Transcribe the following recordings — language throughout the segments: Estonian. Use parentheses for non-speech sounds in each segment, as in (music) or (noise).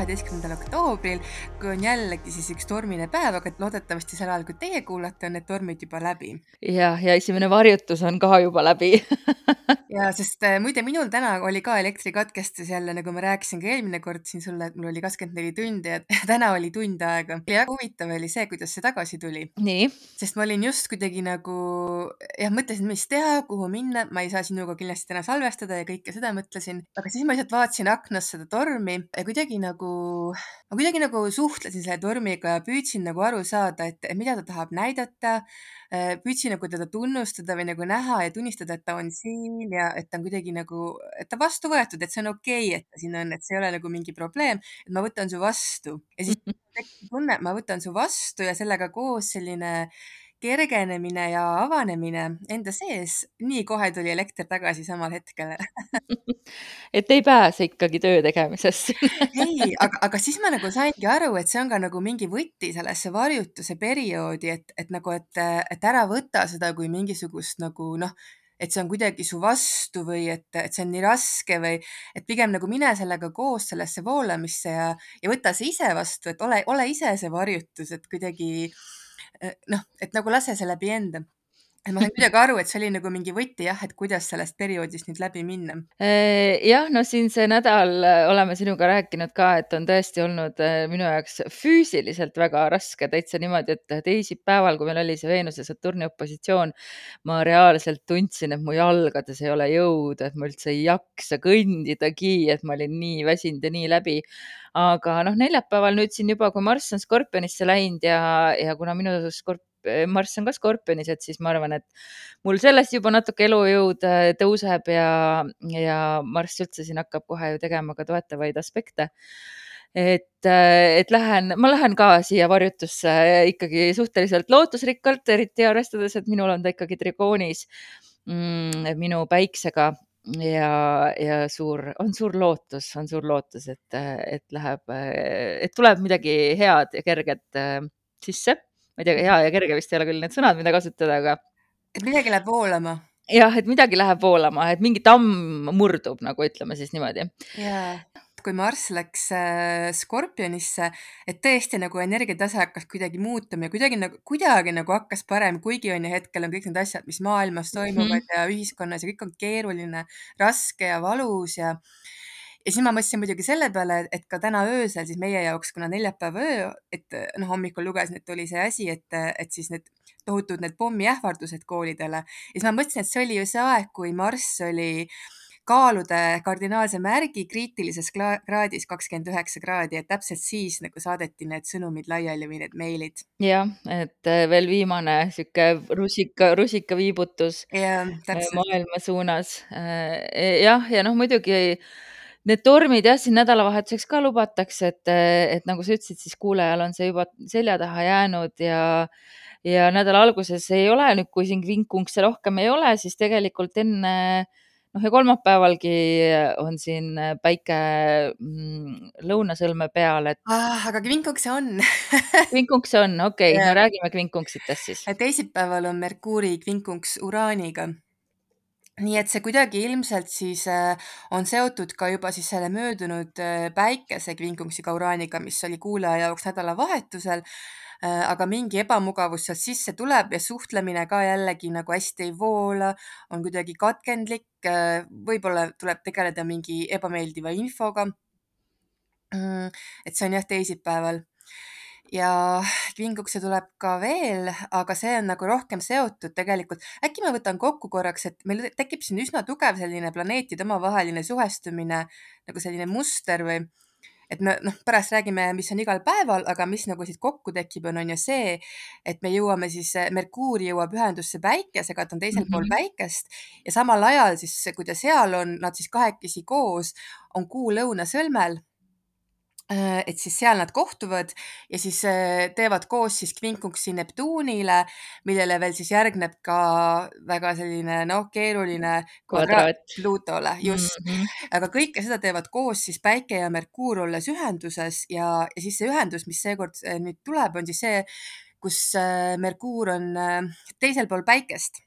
kaheteistkümnendal oktoobril, kui on jällegi siis üks tormine päev, aga loodetavasti sel ajal, kui teie kuulate, on need tormid juba läbi. jah, ja esimene varjutus on ka juba läbi (laughs) ja sest äh, muide, minul täna oli ka elektrikatkestus jälle, nagu ma rääkisin ka eelmine kord siin sulle, et mul oli kakskümmend neli tundi ja (laughs) täna oli tund aega. ja huvitav oli see, kuidas see tagasi tuli. sest ma olin just kuidagi nagu jah, mõtlesin, mis teha, kuhu minna, ma ei saa sinuga kindlasti täna salvestada ja kõike seda mõtlesin, aga siis ma lihtsalt vaatasin aknast seda tormi ja kuidagi nagu, ma kuidagi nagu suhtlesin selle tormiga ja püüdsin nagu aru saada, et mida ta tahab näidata. püüdsin nagu teda tunnustada või nagu näha ja tunnistada, et ta on siin ja et ta on kuidagi nagu, et ta vastu võetud, et see on okei okay,, et ta siin on, et see ei ole nagu mingi probleem, et ma võtan su vastu ja siis (laughs) tekkis tunne, et ma võtan su vastu ja sellega koos selline kergenemine ja avanemine enda sees, nii kohe tuli elekter tagasi samal hetkel. (laughs) Et ei pääse ikkagi töö tegemisest (laughs) ei, aga, aga siis ma nagu saingi aru, et see on ka nagu mingi võti sellesse varjutuse perioodi, et, et nagu, et, et ära võta seda kui mingisugust nagu noh, et see on kuidagi su vastu või et, et see on nii raske või et pigem nagu mine sellega koos sellesse voolamisse ja, ja võta see ise vastu, et ole, ole ise see varjutus, et kuidagi noh, et nagu lase see läbi enda et ma sain kuidagi aru, et see oli nagu mingi võti jah, et kuidas sellest perioodist nüüd läbi minna. Äh, jah, no siin see nädal äh, oleme sinuga rääkinud ka, et on tõesti olnud äh, minu jaoks füüsiliselt väga raske, täitsa niimoodi, et teisipäeval, kui meil oli see Veenuse Saturni opositsioon, ma reaalselt tundsin, et mu jalgades ei ole jõudu, et ma üldse ei jaksa kõndidagi, et ma olin nii väsinud ja nii läbi. aga noh, neljapäeval nüüd siin juba, kui Marss on Skorpionisse läinud ja, ja kuna minu skorp-, Marss on ka Skorpionis, et siis ma arvan, et mul sellest juba natuke elujõud äh, tõuseb ja, ja Marss üldse siin hakkab kohe ju tegema ka toetavaid aspekte. et, äh, et lähen, ma lähen ka siia varjutusse ikkagi suhteliselt lootusrikkalt, eriti arvestades, et minul on ta ikkagi trigoonis mm, minu päiksega ja, ja suur, on suur lootus, on suur lootus, et, et läheb, et tuleb midagi head ja kerget sisse ma ei tea, hea ja kerge vist ei ole küll need sõnad, mida kasutada, aga. et midagi läheb voolama. jah, et midagi läheb voolama, et mingi tamm murdub, nagu ütleme siis niimoodi. jaa kui Marss läks äh, Skorpionisse, et tõesti nagu energiatase hakkas kuidagi muutuma ja kuidagi nagu, kuidagi nagu hakkas parem, kuigi on ju hetkel on kõik need asjad, mis maailmas toimuvad mm -hmm. ja ühiskonnas ja kõik on keeruline, raske ja valus ja ja siis ma mõtlesin muidugi selle peale, et ka täna öösel siis meie jaoks, kuna neljapäeva öö, et noh, hommikul lugesin, et oli see asi, et, et siis need tohutud need pommiähvardused koolidele ja siis ma mõtlesin, et see oli ju see aeg, kui Marss oli kaalude kardinaalse märgi kriitilises kraadis kakskümmend üheksa kraadi, et täpselt siis nagu saadeti need sõnumid laiali või need meilid. jah, et äh, veel viimane sihuke rusika, rusikaviibutus ja, äh, maailma suunas. Äh, jah, ja noh, muidugi need tormid jah, siin nädalavahetuseks ka lubatakse, et, et nagu sa ütlesid, siis kuulajal on see juba selja taha jäänud ja ja nädala alguses ei ole nüüd, kui siin vinkunkse rohkem ei ole, siis tegelikult enne noh, ja kolmapäevalgi on siin päike mm, lõunasõlme peal, et ah,. aga kvinkunkse on (laughs) kvinkunkse on, okei okay,, no räägime kvinkunksitest siis. teisipäeval on Merkuuri kvinkunks Uraaniga nii et see kuidagi ilmselt siis äh, on seotud ka juba siis selle möödunud äh, päikese kvinkunksiga uraaniga, mis oli kuulaja jaoks nädalavahetusel. Äh, aga mingi ebamugavus sealt sisse tuleb ja suhtlemine ka jällegi nagu hästi ei voola, on kuidagi katkendlik, võib-olla tuleb tegeleda mingi ebameeldiva infoga. Mm, et see on jah teisipäeval ja Kvingukse tuleb ka veel, aga see on nagu rohkem seotud tegelikult, äkki ma võtan kokku korraks, et meil tekib siin üsna tugev selline planeetide omavaheline suhestumine nagu selline muster või et me noh, pärast räägime, mis on igal päeval, aga mis nagu siit kokku tekib, on, on ju see, et me jõuame siis, Merkuur jõuab ühendusse Päikesega, ta on teisel mm -hmm. pool mhm. Päikest ja samal ajal siis, kui ta seal on, nad siis kahekesi koos on Kuu lõunasõlmel et siis seal nad kohtuvad ja siis äh, teevad koos siis kvinkunksi Neptuunile, millele veel siis järgneb ka väga selline noh, keeruline kvadraat Plutole, just mm. -hmm. aga kõike seda teevad koos siis Päike ja Merkuur olles ühenduses ja, ja siis see ühendus, mis seekord äh, nüüd tuleb, on siis see, kus Merkuur on teisel pool Päikest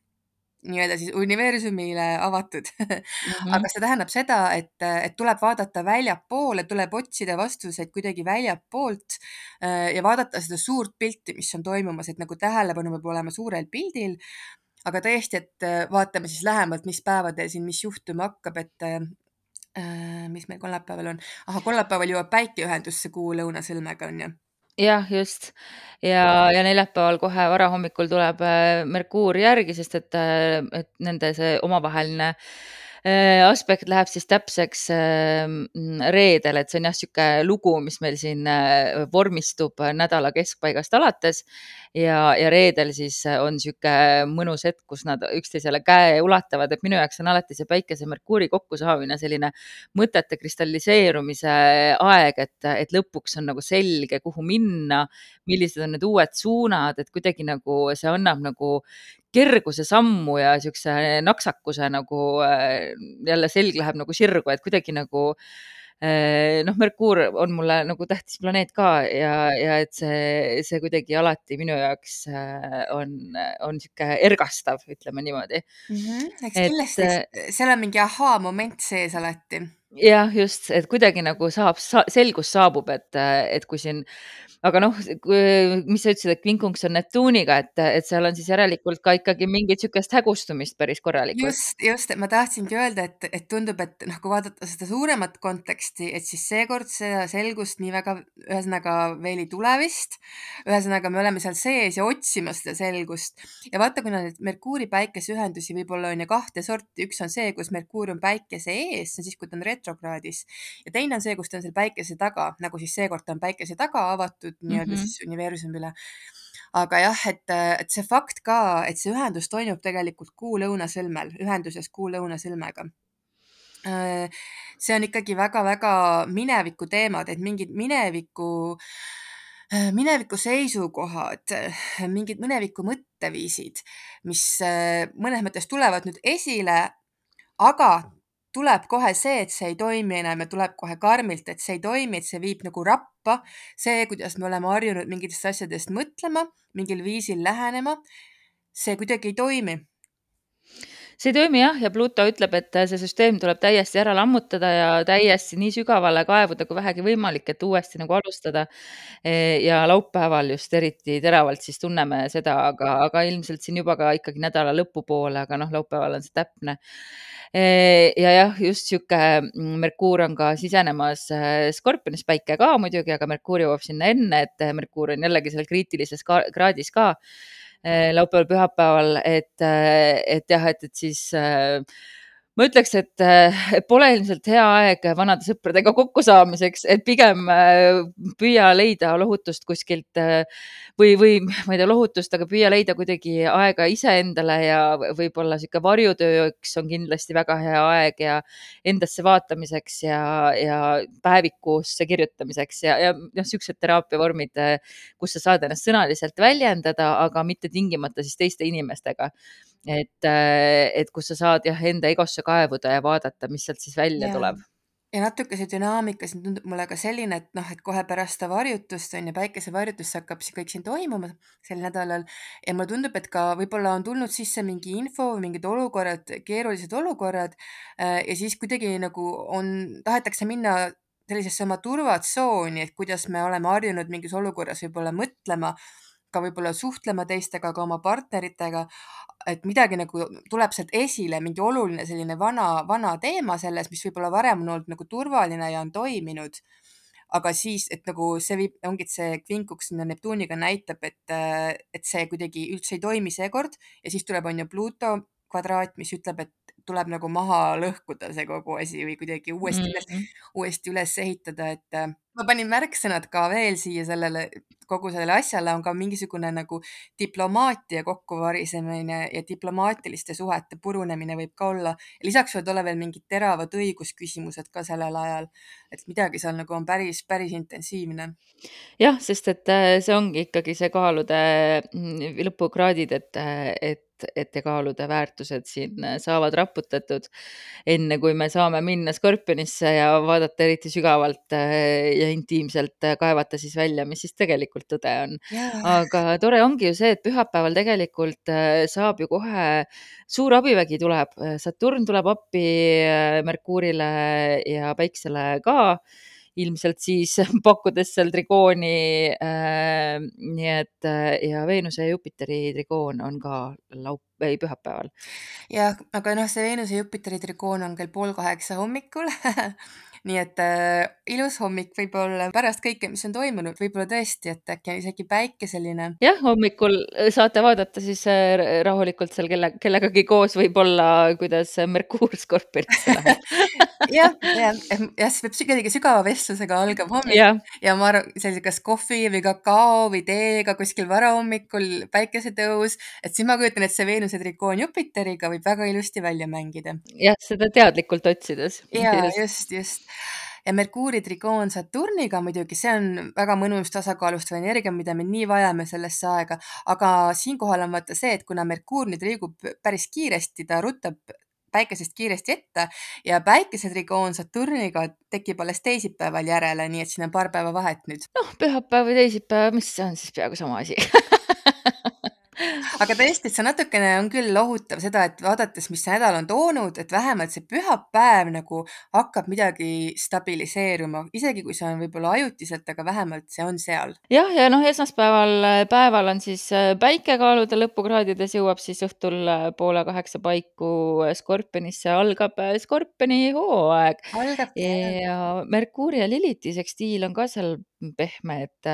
nii-öelda siis universumile avatud mm. -hmm. aga see tähendab seda, et, et tuleb vaadata väljapoole, tuleb otsida vastuseid kuidagi väljapoolt äh, ja vaadata seda suurt pilti, mis on toimumas, et nagu tähelepanu peab olema suurel pildil. aga tõesti, et äh, vaatame siis lähemalt, mis päevadel siin, mis juhtuma hakkab, et äh, mis meil kolmapäeval on, ahah, kolmapäeval jõuab päike ühendusse kuu lõunasõlmega on ju jah, just. ja, ja neljapäeval kohe varahommikul tuleb äh, Merkuur järgi, sest et, äh, et nende see omavaheline aspekt läheb siis täpseks reedel, et see on jah, niisugune lugu, mis meil siin vormistub nädala keskpaigast alates. Ja, ja reedel siis on niisugune mõnus hetk, kus nad üksteisele käe ulatavad, et minu jaoks on alati see päikese Merkuuri kokkusaamine selline mõtete kristalliseerumise aeg, et, et lõpuks on nagu selge, kuhu minna, millised on need uued suunad, et kuidagi nagu see annab nagu kerguse sammu ja niisuguse naksakuse nagu jälle selg läheb nagu sirgu, et kuidagi nagu äh, Äh, noh, Merkuur on mulle nagu tähtis planeet ka ja, ja et see, see kuidagi alati minu jaoks äh, on, on niisugune ergastav, ütleme niimoodi mm. -hmm. eks kindlasti, äh, seal on mingi ahaa-moment sees alati jah, just, et kuidagi nagu saab sa,, selgus saabub, et, et kui siin, aga noh, mis sa ütlesid, et kvinkunks on Neptuuniga, et, et seal on siis järelikult ka ikkagi mingit niisugust hägustumist päris korralikult. just, just, et ma tahtsingi öelda, et, et tundub, et noh, kui vaadata seda suuremat konteksti, et siis seekord seda selgust nii väga ühesõnaga veel ei tule vist. ühesõnaga, me oleme seal sees ja otsimas seda selgust ja vaata, kuna neid Merkuuri päikese ühendusi võib-olla on ju kahte sorti, üks on see, kus Merkuur on päikese ees, siis, kui ta on retro retrokraadis ja teine on see, kus ta on seal päikese taga, nagu siis seekord ta on päikese taga avatud nii-öelda mm -hmm. siis universumile aga jah, et, et see fakt ka, et see ühendus toimub tegelikult kuu lõunasõlmel, ühenduses kuu lõunasõlmega. See on ikkagi väga-väga mineviku teemad, et mingid mineviku, mineviku seisukohad, mingid mineviku mõtteviisid, mis mõnes mõttes tulevad nüüd esile, aga tuleb kohe see, et see ei toimi enam ja tuleb kohe karmilt, et see ei toimi, et see viib nagu rappa. see, kuidas me oleme harjunud mingitest asjadest mõtlema, mingil viisil lähenema, see kuidagi ei toimi see ei toimi jah, ja Pluto ütleb, et see süsteem tuleb täiesti ära lammutada ja täiesti nii sügavale kaevuda kui vähegi võimalik, et uuesti nagu alustada. ja laupäeval just eriti teravalt siis tunneme seda, aga, aga ilmselt siin juba ka ikkagi nädala lõpupoole, aga noh, laupäeval on see täpne ja jah, just sihuke mm, Merkuur on ka sisenemas äh, Skorpionis, päike ka muidugi, aga Merkuur jõuab sinna enne, et Merkuur on jällegi seal kriitilises kraadis ka äh, laupäeval, pühapäeval, et, äh, et jah, et, et siis ma ütleks, et, et pole ilmselt hea aeg vanade sõpradega kokkusaamiseks, et pigem püüa leida lohutust kuskilt või, või ma ei tea, lohutust, aga püüa leida kuidagi aega iseendale ja võib-olla sihuke varjutööks on kindlasti väga hea aeg ja endasse vaatamiseks ja, ja päevikusse kirjutamiseks ja, ja noh, siuksed teraapiavormid, kus sa saad ennast sõnaliselt väljendada, aga mitte tingimata siis teiste inimestega et, et kus sa saad jah, enda egosse kaevuda ja vaadata, mis sealt siis välja ja. tuleb ja natuke see dünaamika siin tundub mulle ka selline, et noh, et kohe pärast seda varjutust on ju, päikesevarjutust hakkab see kõik siin toimuma sel nädalal ja mulle tundub, et ka võib-olla on tulnud sisse mingi info, mingid olukorrad, keerulised olukorrad äh, ja siis kuidagi nagu on, tahetakse minna sellisesse oma turvatsooni, et kuidas me oleme harjunud mingis olukorras võib-olla mõtlema, ka võib-olla suhtlema teistega, ka oma partneritega, et midagi nagu tuleb sealt esile, mingi oluline selline vana, vana teema selles, mis võib-olla varem on olnud nagu turvaline ja on toiminud. aga siis, et nagu see viib, ongi, see kvinkuks sinna Neptuuniga näitab, et, et see kuidagi üldse ei toimi seekord ja siis tuleb, on ju Pluto kvadraat, mis ütleb, et tuleb nagu maha lõhkuda see kogu asi või kuidagi uuesti üles mm, -hmm. uuesti üles ehitada, et ma panin märksõnad ka veel siia sellele, kogu sellele asjale on ka mingisugune nagu diplomaatia kokkuvarisemine ja diplomaatiliste suhete purunemine võib ka olla. lisaks võivad olla veel mingid teravad õigusküsimused ka sellel ajal, et midagi seal nagu on päris, päris intensiivne. jah, sest et äh, see ongi ikkagi see kaalude mm, lõpukraadid, et, et ettekaalude väärtused siin saavad raputatud, enne kui me saame minna Skorpionisse ja vaadata eriti sügavalt ja intiimselt kaevata siis välja, mis siis tegelikult tõde on. aga tore ongi ju see, et pühapäeval tegelikult saab ju kohe suur abivägi tuleb, Saturn tuleb appi Merkuurile ja Päiksele ka ilmselt siis (laughs) pakkudes seal trigooni äh,. nii et ja Veenuse ja Jupiteri trigoon on ka laup- ei pühapäeval. jah, aga noh, see Veenuse ja Jupiteri trigoon on kell pool kaheksa hommikul (laughs) nii et äh, ilus hommik võib-olla pärast kõike, mis on toimunud, võib-olla tõesti, et äkki on isegi päikeseline. jah, hommikul saate vaadata siis rahulikult seal kelle, kellegagi koos võib-olla, kuidas Merkuur Skorpionisse läheb. (laughs) Jah, jah, jah, see võib kuidagi sügava vestlusega algav hommik. Ja, ja ma arvan, sellise kas kohvi või kakao või teega kuskil varahommikul, päikesetõus, et siis ma kujutan, et see Veenuse trikoon Jupiteriga võib väga ilusti välja mängida. jah, seda teadlikult otsides. ja just, just ja Merkuuri trikoon Saturniga muidugi, see on väga mõnus tasakaalustav energia, mida me nii vajame sellesse aega, aga siinkohal on vaata see, et kuna Merkuur nüüd liigub päris kiiresti, ta rutab päikesest kiiresti ette ja päikesetrikoon Saturniga tekib alles teisipäeval järele, nii et siin on paar päeva vahet nüüd. noh, pühapäev või teisipäev, mis see on siis peaaegu sama asi (laughs) aga tõesti, et see natukene on küll lohutav seda, et vaadates, mis see nädal on toonud, et vähemalt see pühapäev nagu hakkab midagi stabiliseeruma, isegi kui see on võib-olla ajutiselt, aga vähemalt see on seal. jah, ja noh, esmaspäeval äh, päeval on siis äh, päike kaalude lõpukraadides, jõuab siis õhtul äh, poole kaheksa paiku Skorpionisse, algab Skorpioni hooaeg. ja Merkuuri ja Liliti sekstiil on ka seal pehme, et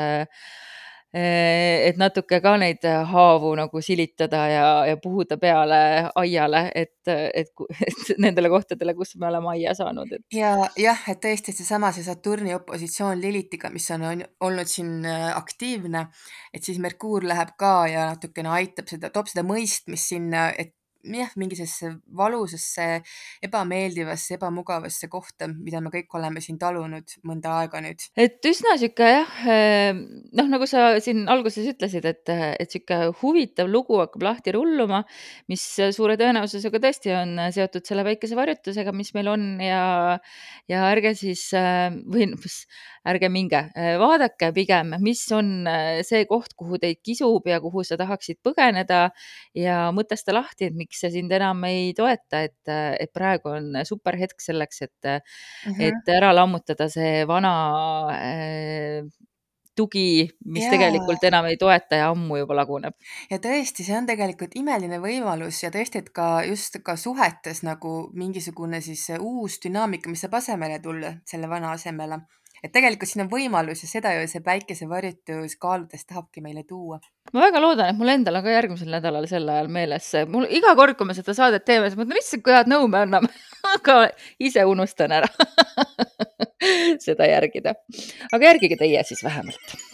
et natuke ka neid haavu nagu silitada ja, ja puhuda peale aiale, et, et, (laughs) et nendele kohtadele, kus me oleme aia saanud, et. ja jah, et tõesti seesama see Saturni opositsioon Lilitiga, mis on, on olnud siin aktiivne, et siis Merkuur läheb ka ja natukene aitab seda, toob seda mõistmist sinna, et jah, mingi sellisesse valusasse, ebameeldivasse, ebamugavasse kohta, mida me kõik oleme siin talunud mõnda aega nüüd. et üsna sihuke jah, ehm, noh, nagu sa siin alguses ütlesid, et, et sihuke huvitav lugu hakkab lahti rulluma, mis suure tõenäosusega tõesti on seotud selle väikese varjutusega, mis meil on ja, ja ärge siis või ärge minge, vaadake pigem, mis on see koht, kuhu teid kisub ja kuhu sa tahaksid põgeneda ja mõtesta lahti, et miks see sind enam ei toeta, et, et praegu on super hetk selleks, et mm, -hmm. et ära lammutada see vana äh, tugi, mis ja. tegelikult enam ei toeta ja ammu juba laguneb. ja tõesti, see on tegelikult imeline võimalus ja tõesti, et ka just ka suhetes nagu mingisugune siis uus dünaamika, mis saab asemele tulla selle vana asemele et tegelikult siin on võimalus ja seda ju see päikesevarjutus kaaludes tahabki meile tuua. Ma väga loodan, et mul endal on ka järgmisel nädalal sel ajal meeles see, mul iga kord, kui me seda saadet teeme, siis mõtlen, issand, kui head nõu me anname. (laughs) Aga ise unustan ära (laughs) seda järgida. aga järgige teie siis vähemalt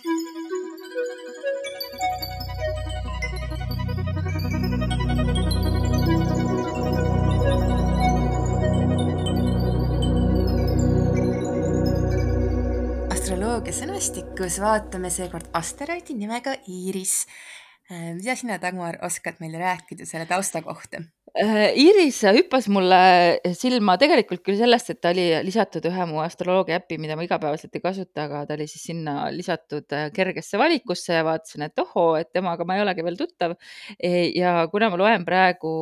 astroloogia sõnastikus vaatame seekord asteroidi nimega Iiris. Äh, mida sina, Dagmar, oskad meile rääkida selle tausta kohta? Äh, Iiris hüppas mulle silma tegelikult küll sellest, et ta oli lisatud ühe mu astroloogia äppi, mida ma igapäevaselt ei kasuta, aga ta oli siis sinna lisatud äh, kergesse valikusse ja vaatasin, et ohoo, et temaga ma ei olegi veel tuttav. E, ja kuna ma loen praegu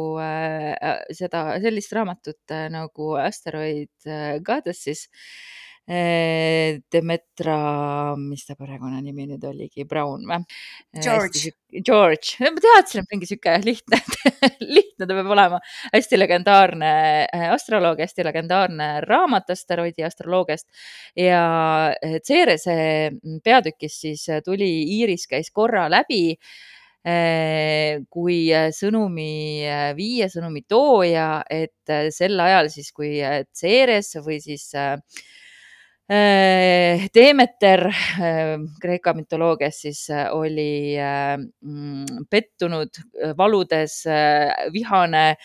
seda sellist raamatut nagu Asteroid Goddesses Demetra, mis ta perekonnanimi nüüd oligi, Brown või? George. George, ma teadsin, et mingi sihuke lihtne (laughs) lihtne ta peab olema. hästi legendaarne astroloog, hästi legendaarne raamat asteroidi astroloogiast ja Cerese peatükis siis tuli, Iiris käis korra läbi kui sõnumi viie, sõnumi tooja, et sel ajal siis, kui Ceres või siis äh, Äh, Demeter äh, Kreeka mütoloogias siis äh, oli mm, pettunud, valudes, vihane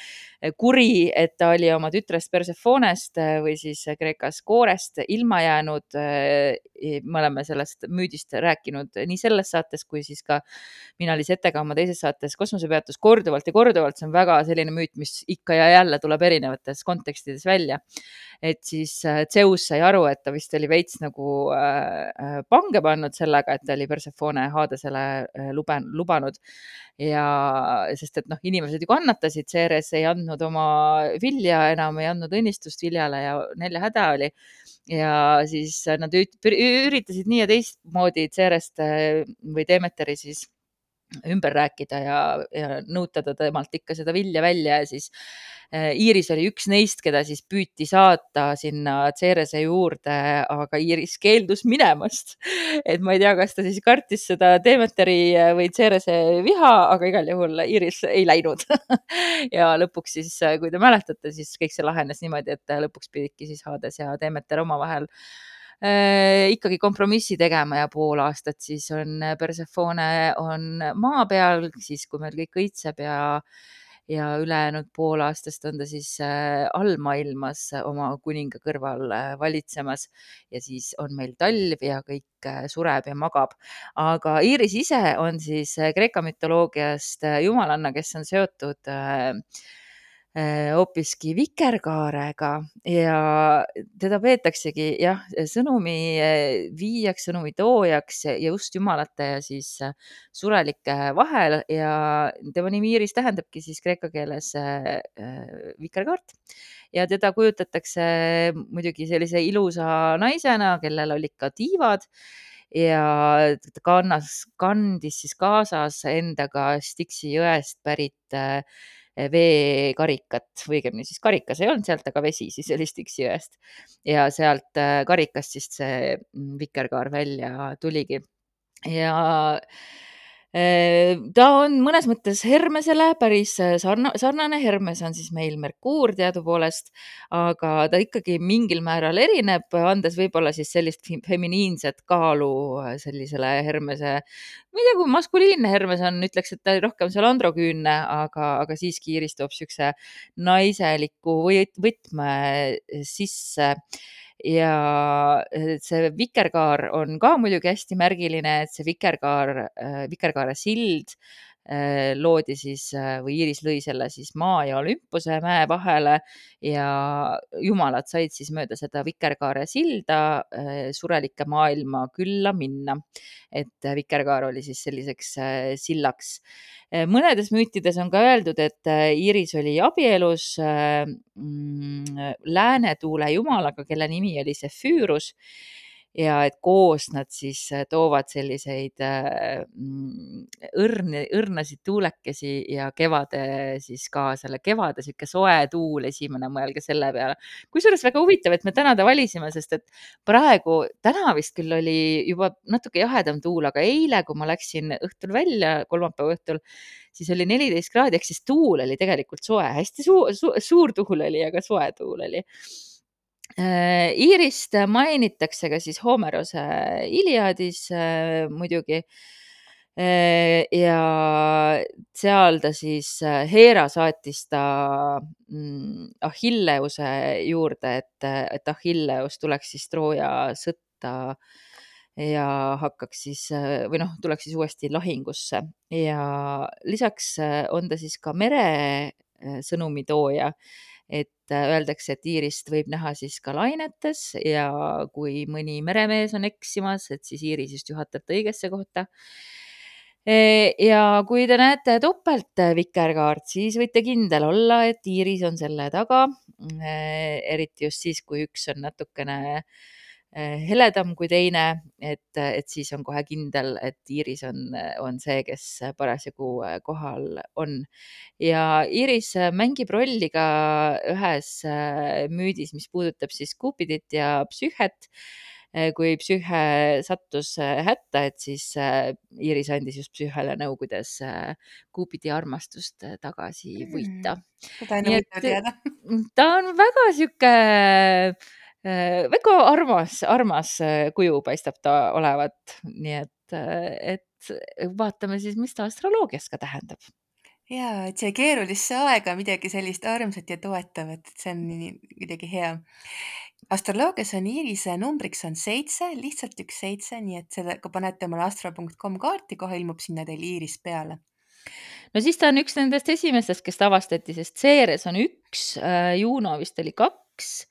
kuri, et ta oli oma tütrest Persefonest või siis Kreekas koorest ilma jäänud. me oleme sellest müüdist rääkinud nii selles saates kui siis ka mina Lisetega oma teises saates Kosmosepeatus korduvalt ja korduvalt. see on väga selline müüt, mis ikka ja jälle tuleb erinevates kontekstides välja. et siis Zeus sai aru, et ta vist oli veits nagu pange pannud sellega, et ta oli Persefone Hadesele lube, lubanud ja sest, et noh, inimesed ju kannatasid, Ceres ei andnud oma vilja enam, ei andnud õnnistust viljale ja näljahäda oli. ja siis nad üritasid nii ja teistmoodi Cerest või Demeteri siis ümber rääkida ja, ja nõutada temalt ikka seda vilja välja ja siis äh, Iiris oli üks neist, keda siis püüti saata sinna Cerese juurde, aga Iiris keeldus minemast. et ma ei tea, kas ta siis kartis seda Demeteri äh, või Cerese viha, aga igal juhul Iiris ei läinud (laughs) ja lõpuks siis, äh, kui te mäletate, siis kõik see lahenes niimoodi, et lõpuks pididki siis Hades ja Demeter omavahel Äh, ikkagi kompromissi tegema ja pool aastat siis on Persefone on maa peal, siis kui meil kõik õitseb ja ja ülejäänud pool aastast on ta siis äh, allmaailmas oma kuninga kõrval äh, valitsemas ja siis on meil talv ja kõik sureb ja magab. aga Iiris ise on siis Kreeka mütoloogiast jumalanna, kes on seotud äh, Äh, hoopiski vikerkaarega ja teda peetaksegi jah, sõnumi äh, viijaks, sõnumi toojaks ja just jumalate ja siis äh, surelike vahel ja tema nimi Iiris tähendabki siis kreeka keeles vikerkaart. Ja teda kujutatakse muidugi sellise ilusa naisena, kellel olid ka tiivad ja ta kannas, kandis siis kaasas endaga Stiksi jõest pärit äh, veekarikat või õigemini siis karikas ei olnud sealt, aga vesi siis oli Stiksi jõest ja sealt äh, karikast siis see mm, vikerkaar välja tuligi. Ja ta on mõnes mõttes Hermesele päris äh, sarna-, sarnane, Hermes on siis meil Merkuur teadupoolest, aga ta ikkagi mingil määral erineb, andes võib-olla siis sellist feminiinset kaalu äh, sellisele Hermese, ma ei tea, kui maskuliinne Hermes on, ütleks, et ta rohkem seal androküünne, aga, aga siiski Iris toob niisuguse naiseliku võtme sisse ja äh, see vikerkaar on ka muidugi hästi märgiline, et see vikerkaar, äh, vikerkaare sild loodi siis või Iiris lõi selle siis maa ja Olümpuse mäe vahele ja jumalad said siis mööda seda vikerkaare silda surelike maailma külla minna. et vikerkaar oli siis selliseks sillaks Äh, mõnedes müütides on ka öeldud, et äh, Iiris oli abielus äh, mm, läänetuule jumalaga, kelle nimi oli Zephyrus ja et koos nad siis äh, toovad selliseid äh, mm, õrni, õrnasid tuulekesi ja kevade siis ka selle kevade sihuke soe tuul, esimene, mõelge selle peale. kusjuures väga huvitav, et me täna ta valisime, sest et praegu, täna vist küll oli juba natuke jahedam tuul, aga eile, kui ma läksin õhtul välja, kolmapäeva õhtul, siis oli neliteist kraadi, ehk siis tuul oli tegelikult soe, hästi suur, suur tuul oli, aga soe tuul oli Iirist mainitakse ka siis Homerose Iliadis äh, muidugi. Äh, ja seal ta siis, Heera saatis ta mm, Achilleuse juurde, et, et Achilleus tuleks siis Trooja sõtta ja hakkaks siis või noh, tuleks siis uuesti lahingusse ja lisaks on ta siis ka mere sõnumitooja et äh, öeldakse, et Iirist võib näha siis ka lainetes ja kui mõni meremees on eksimas, et siis Iiris just juhatab ta õigesse kohta. E, ja kui te näete topelt vikerkaart, siis võite kindel olla, et Iiris on selle taga. E, eriti just siis, kui üks on natukene äh, heledam kui teine, et, et siis on kohe kindel, et Iiris on, on see, kes parasjagu eh, kohal on. ja Iiris mängib rolli ka ühes eh, müüdis, mis puudutab siis Cupidit ja Psühhet kui Psühhe sattus hätta, et siis Iiris andis just Psühhele nõu, kuidas Cupidi armastust tagasi võita mm,. seda on huvitav teada. ta on väga sihuke väga armas, armas äh, kuju paistab ta olevat, nii et, äh, et vaatame siis, mis ta astroloogias ka tähendab. Jaa, et siia keerulisse aega midagi sellist armsat ja toetavat, et see on kuidagi hea. astroloogias on Iirise numbriks on seitse, lihtsalt üks seitse, nii et selle, kui panete omale astro.com kaarti, kohe ilmub sinna teil Iiris peale. no siis ta on üks nendest esimestest, kes ta avastati, sest Ceres on üks, Juno vist oli kaks,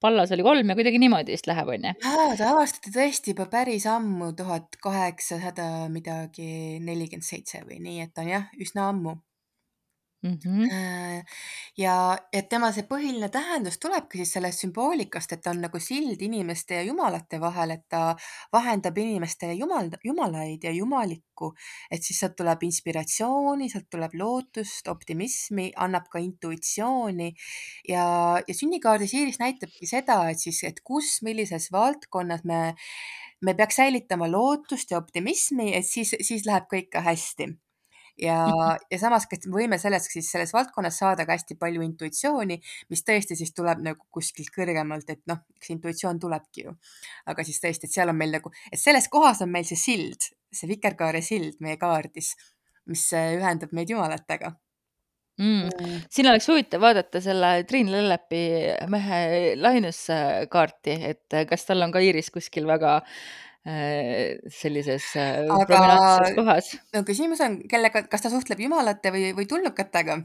Pallas oli kolm ja kuidagi niimoodi vist läheb, onju. jaa, ta avastati tõesti juba päris ammu, tuhat kaheksasada midagi nelikümmend seitse või nii, et on jah, üsna ammu -hmm. ja et tema see põhiline tähendus tulebki siis sellest sümboolikast, et ta on nagu sild inimeste ja jumalate vahel, et ta vahendab inimestele jumal, jumalaid ja jumalikku, et siis sealt tuleb inspiratsiooni, sealt tuleb lootust, optimismi, annab ka intuitsiooni. Ja, ja sünnikaardis Iiris näitabki seda, et siis, et kus, millises valdkonnas me me peaks säilitama lootust ja optimismi, et siis, siis läheb kõik ka hästi ja, ja samas ka võime sellest siis selles valdkonnas saada ka hästi palju intuitsiooni, mis tõesti siis tuleb nagu kuskilt kõrgemalt, et noh, eks intuitsioon tulebki ju. aga siis tõesti, et seal on meil nagu, et selles kohas on meil see sild, see vikerkaare sild meie kaardis, mis äh, ühendab meid jumalatega mm.. Mm. siin oleks huvitav vaadata selle Triin Lellepi mehe lainuskaarti, et kas tal on ka iiris kuskil väga sellises äh, aga prominentses kohas. no küsimus on, kellega, kas ta suhtleb jumalate või, või tulnukatega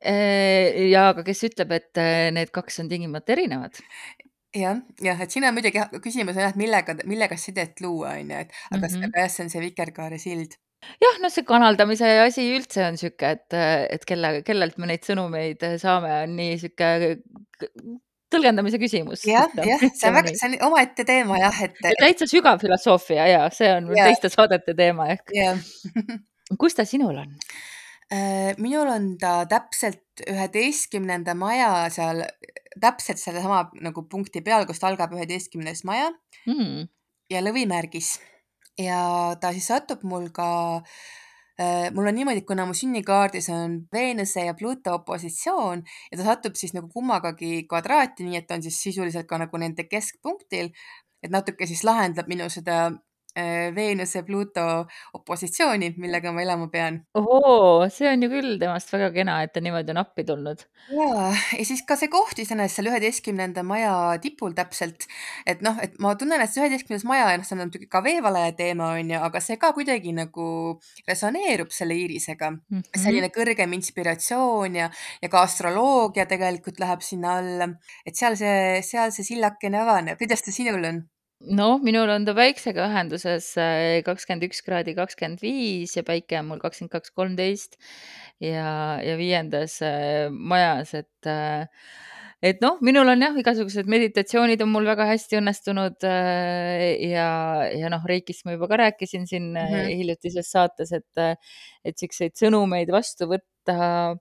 äh, ja aga kes ütleb, et need kaks on tingimata erinevad? jah, jah, et siin on muidugi küsimus on jah, et millega, millega sidet luua, on ju, et aga mm, -hmm. jah, see on see vikerkaare sild jah, noh, see kanaldamise asi üldse on sihuke, et, et kelle, kellelt me neid sõnumeid saame, on nii sihuke tõlgendamise küsimus. jah, jah, see on väga, see on omaette teema jah, et. täitsa sügav filosoofia ja see on ja. teiste saadete teema ehk. (laughs) kus ta sinul on? Äh, minul on ta täpselt üheteistkümnenda maja seal, täpselt sellesama nagu punkti peal, kust algab üheteistkümnes maja mm. ja lõvimärgis ja ta siis satub mul ka Äh, mul on niimoodi, kuna mu sünnikaardis on Veenuse ja Pluto opositsioon ja ta satub siis nagu kummagagi kvadraati, nii et on siis sisuliselt ka nagu nende keskpunktil, et natuke siis lahendab minu seda Äh, Veenuse, Pluto opositsiooni, millega ma elama pean. ohoo, see on ju küll temast väga kena, et ta niimoodi on appi tulnud. ja, ja siis ka see koht iseenesest seal üheteistkümnenda maja tipul täpselt, et noh, et ma tunnen, et see üheteistkümnes maja, noh, see on muidugi ka veevalaja teema on ju, aga see ka kuidagi nagu resoneerub selle iirisega mm. -hmm. selline kõrgem inspiratsioon ja, ja ka astroloogia tegelikult läheb sinna alla, et seal see, seal see sillakene avaneb. kuidas ta sinul on? Noh, minul on ta päiksega ühenduses äh, kakskümmend üks kraadi kakskümmend viis ja päike on mul kakskümmend kaks kolmteist ja, ja viiendas äh, majas, et äh, et noh, minul on jah, igasugused meditatsioonid on mul väga hästi õnnestunud ja, ja noh, Reikist ma juba ka rääkisin siin mm -hmm. hiljutises saates, et, et siukseid sõnumeid vastu võtta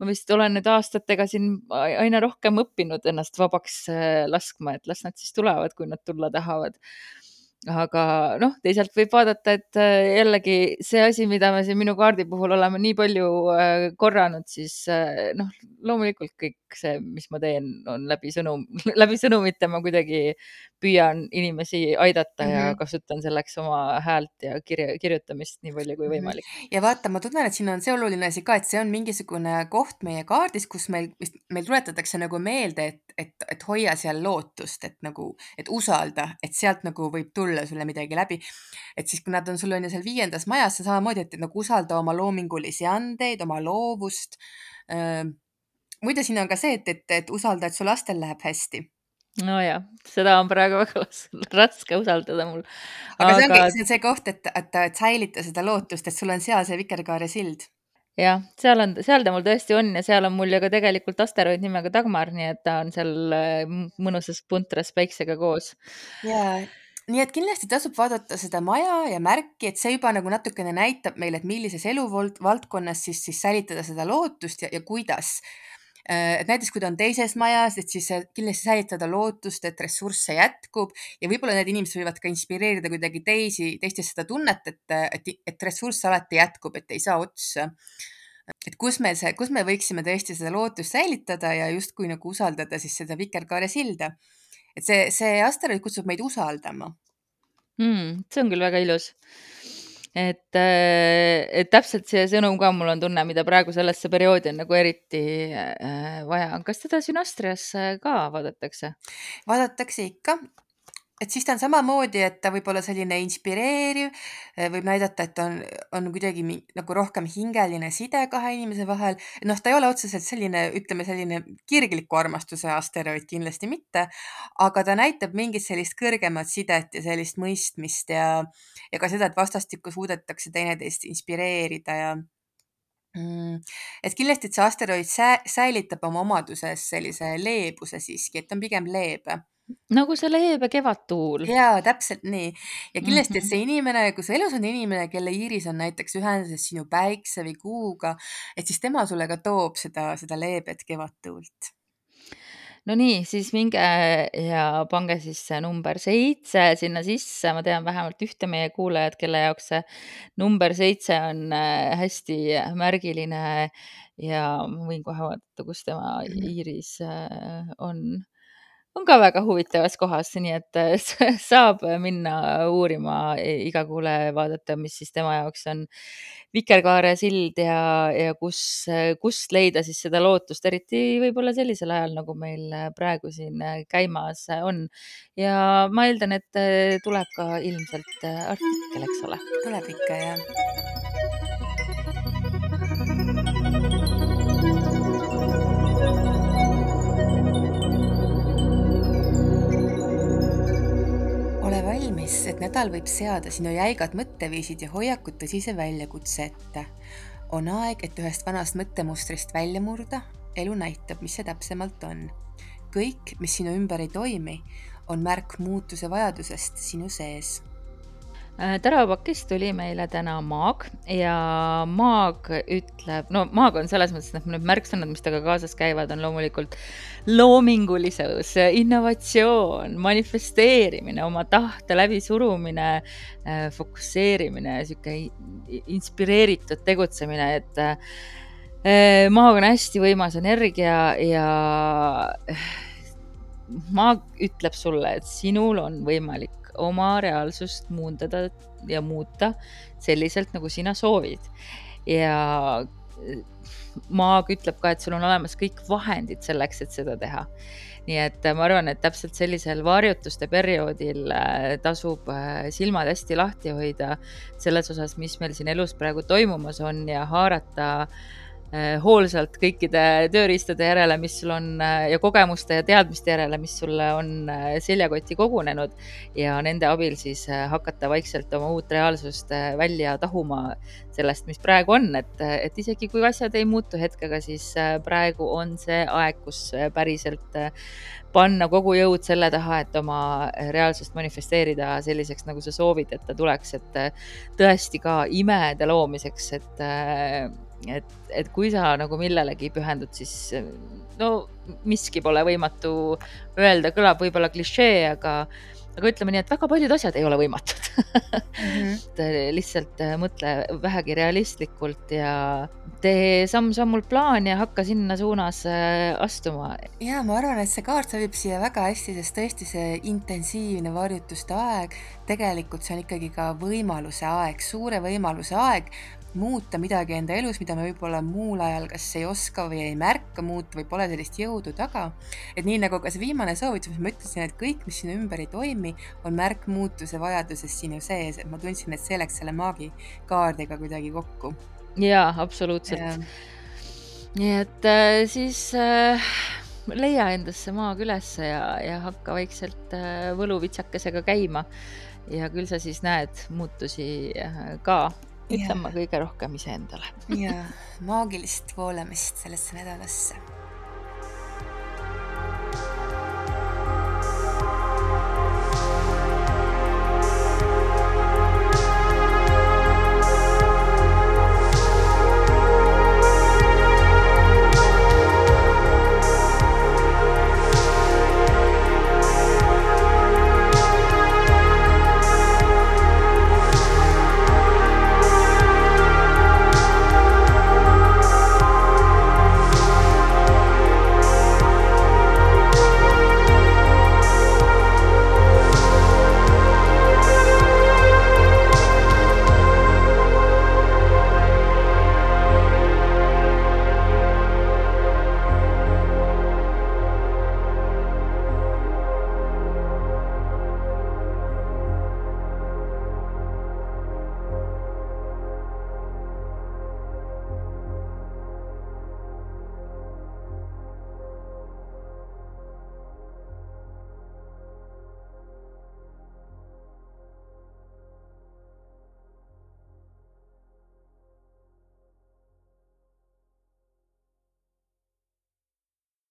ma vist olen nüüd aastatega siin aina rohkem õppinud ennast vabaks äh, laskma, et las nad siis tulevad, kui nad tulla tahavad aga noh, teisalt võib vaadata, et äh, jällegi see asi, mida me siin minu kaardi puhul oleme nii palju äh, korranud, siis äh, noh, loomulikult kõik see, mis ma teen, on läbi sõnum, (laughs) läbi sõnumite ma kuidagi püüan inimesi aidata mm -hmm. ja mhm. kasutan selleks oma häält ja kirja, kirjutamist nii palju kui mhm. võimalik ja vaata, ma tunnen, et siin on see oluline asi ka, et see on mingisugune koht meie kaardis, kus meil, meil tuletatakse nagu meelde, et, et, et hoia seal lootust, et nagu, et usalda, et sealt nagu võib tulla tulla sulle midagi läbi. et siis, kui nad on sul on ju seal viiendas majas, samamoodi, et nagu usalda oma loomingulisi andeid, oma loovust. muide, siin on ka see, et, et, et usalda, et su lastel läheb hästi nojah, seda on praegu väga (laughs) raske usaldada mul. aga see ongi, see on see koht, et, et, et säilita seda lootust, et sul on seal see vikerkaare sild jah, seal on, seal ta mul tõesti on ja seal on mul ju ka tegelikult asteroid nimega Dagmar, nii et ta on seal mõnusas puntras päiksega koos. ja, nii et kindlasti tasub vaadata seda maja ja märki, et see juba nagu natukene näitab meile, et millises eluvaldkonnas siis, siis säilitada seda lootust ja, ja kuidas. Äh, et näiteks, kui ta on teises majas, et siis kindlasti säilitada lootust, et ressursse jätkub ja võib-olla need inimesed võivad ka inspireerida kuidagi teisi, teistes seda tunnet, et, et, et ressurss alati jätkub, et ei saa otsa et kus me see, kus me võiksime tõesti seda lootust säilitada ja justkui nagu usaldada siis seda vikerkaare silda et see, see asteroid kutsub meid usaldama mm,. see on küll väga ilus. et, et täpselt see sõnum ka, mul on tunne, mida praegu sellesse perioodi on nagu eriti äh, vaja. kas teda Sünastrias ka vaadatakse? vaadatakse ikka et siis ta on samamoodi, et ta võib olla selline inspireeriv, võib näidata, et on, on kuidagi nagu rohkem hingeline side kahe inimese vahel. noh, ta ei ole otseselt selline, ütleme selline kirgliku armastuse asteroid, kindlasti mitte, aga ta näitab mingit sellist kõrgemat sidet ja sellist mõistmist ja, ja ka seda, et vastastikku suudetakse teineteist inspireerida ja mm, et kindlasti, et see asteroid säilitab oma omaduses sellise leebuse siiski, et on pigem leebe nagu see leebe kevadtuul. jaa, täpselt nii. ja kindlasti mm, -hmm. et Mhm. see inimene, kui su elus on inimene, kelle iiris on näiteks ühenduses sinu päikse või kuuga, et siis tema sulle ka toob seda, seda leebet kevadtuult. no nii, siis minge ja pange siis see number seitse sinna sisse, ma tean vähemalt ühte meie kuulajat, kelle jaoks see number seitse on äh, hästi märgiline ja ma võin kohe vaadata, kus tema Mhm. iiris äh, on on ka väga huvitavas kohas, nii et äh, (laughs) saab minna uurima, i- iga kuulaja vaadata, mis siis tema jaoks on Vikerkaare sild ja, ja kus, kust leida siis seda lootust, eriti võib-olla sellisel ajal, nagu meil praegu siin käimas on. ja ma eeldan, et äh, tuleb ka ilmselt äh, artikkel, eks ole. tuleb ikka, jah. Valmis, et nädal võib seada sinu jäigad mõtteviisid ja hoiakud tõsise väljakutse ette. on aeg, et ühest vanast mõttemustrist välja murda. elu näitab, mis see täpsemalt on. kõik, mis sinu ümber ei toimi, on märk muutuse vajadusest sinu sees Teravapakist tuli meile täna Maag ja Maag ütleb, no Maag on selles mõttes, et need märksõnad, mis temaga kaasas käivad, on loomulikult loomingulisus, innovatsioon, manifesteerimine, oma tahte läbisurumine, äh, fokusseerimine, sihuke inspireeritud tegutsemine, et äh, Maag on hästi võimas energia ja Maag ütleb sulle, et sinul on võimalik oma reaalsust muundada ja muuta selliselt, nagu sina soovid. ja Maag ütleb ka, et sul on olemas kõik vahendid selleks, et seda teha. nii et ma arvan, et täpselt sellisel varjutuste perioodil tasub silmad hästi lahti hoida selles osas, mis meil siin elus praegu toimumas on ja haarata hoolsalt kõikide tööriistade järele, mis sul on ja kogemuste ja teadmiste järele, mis sulle on seljakotti kogunenud. Ja nende abil siis hakata vaikselt oma uut reaalsust välja tahuma sellest, mis praegu on, et, et isegi kui asjad ei muutu hetkega, siis praegu on see aeg, kus päriselt panna kogu jõud selle taha, et oma reaalsust manifesteerida selliseks, nagu sa soovid, et ta tuleks, et tõesti ka imede loomiseks, et et, et kui sa nagu millelegi pühendud, siis no miski pole võimatu öelda, kõlab võib-olla klišee, aga, aga ütleme nii, et väga paljud asjad ei ole võimatud (laughs) mm. -hmm. lihtsalt mõtle vähegi realistlikult ja tee samm-sammult plaan ja hakka sinna suunas astuma. ja ma arvan, et see kaart sobib siia väga hästi, sest tõesti see intensiivne varjutuste aeg, tegelikult see on ikkagi ka võimaluse aeg, suure võimaluse aeg muuta midagi enda elus, mida me võib-olla muul ajal kas ei oska või ei märka muuta või pole sellist jõudu taga. et nii nagu ka see viimane soovitus, mis ma ütlesin, et kõik, mis sinu ümber ei toimi, on märk muutuse vajadusest sinu sees, et ma tundsin, et see läks selle maagikaardiga kuidagi kokku. jaa, absoluutselt. nii et äh, siis äh, leia endasse maag ülesse ja, ja hakka vaikselt äh, võluvitsakesega käima. Ja küll sa siis näed muutusi äh, ka. Ütlen ma kõige rohkem iseendale. Ja maagilist voolamist sellesse nädalasse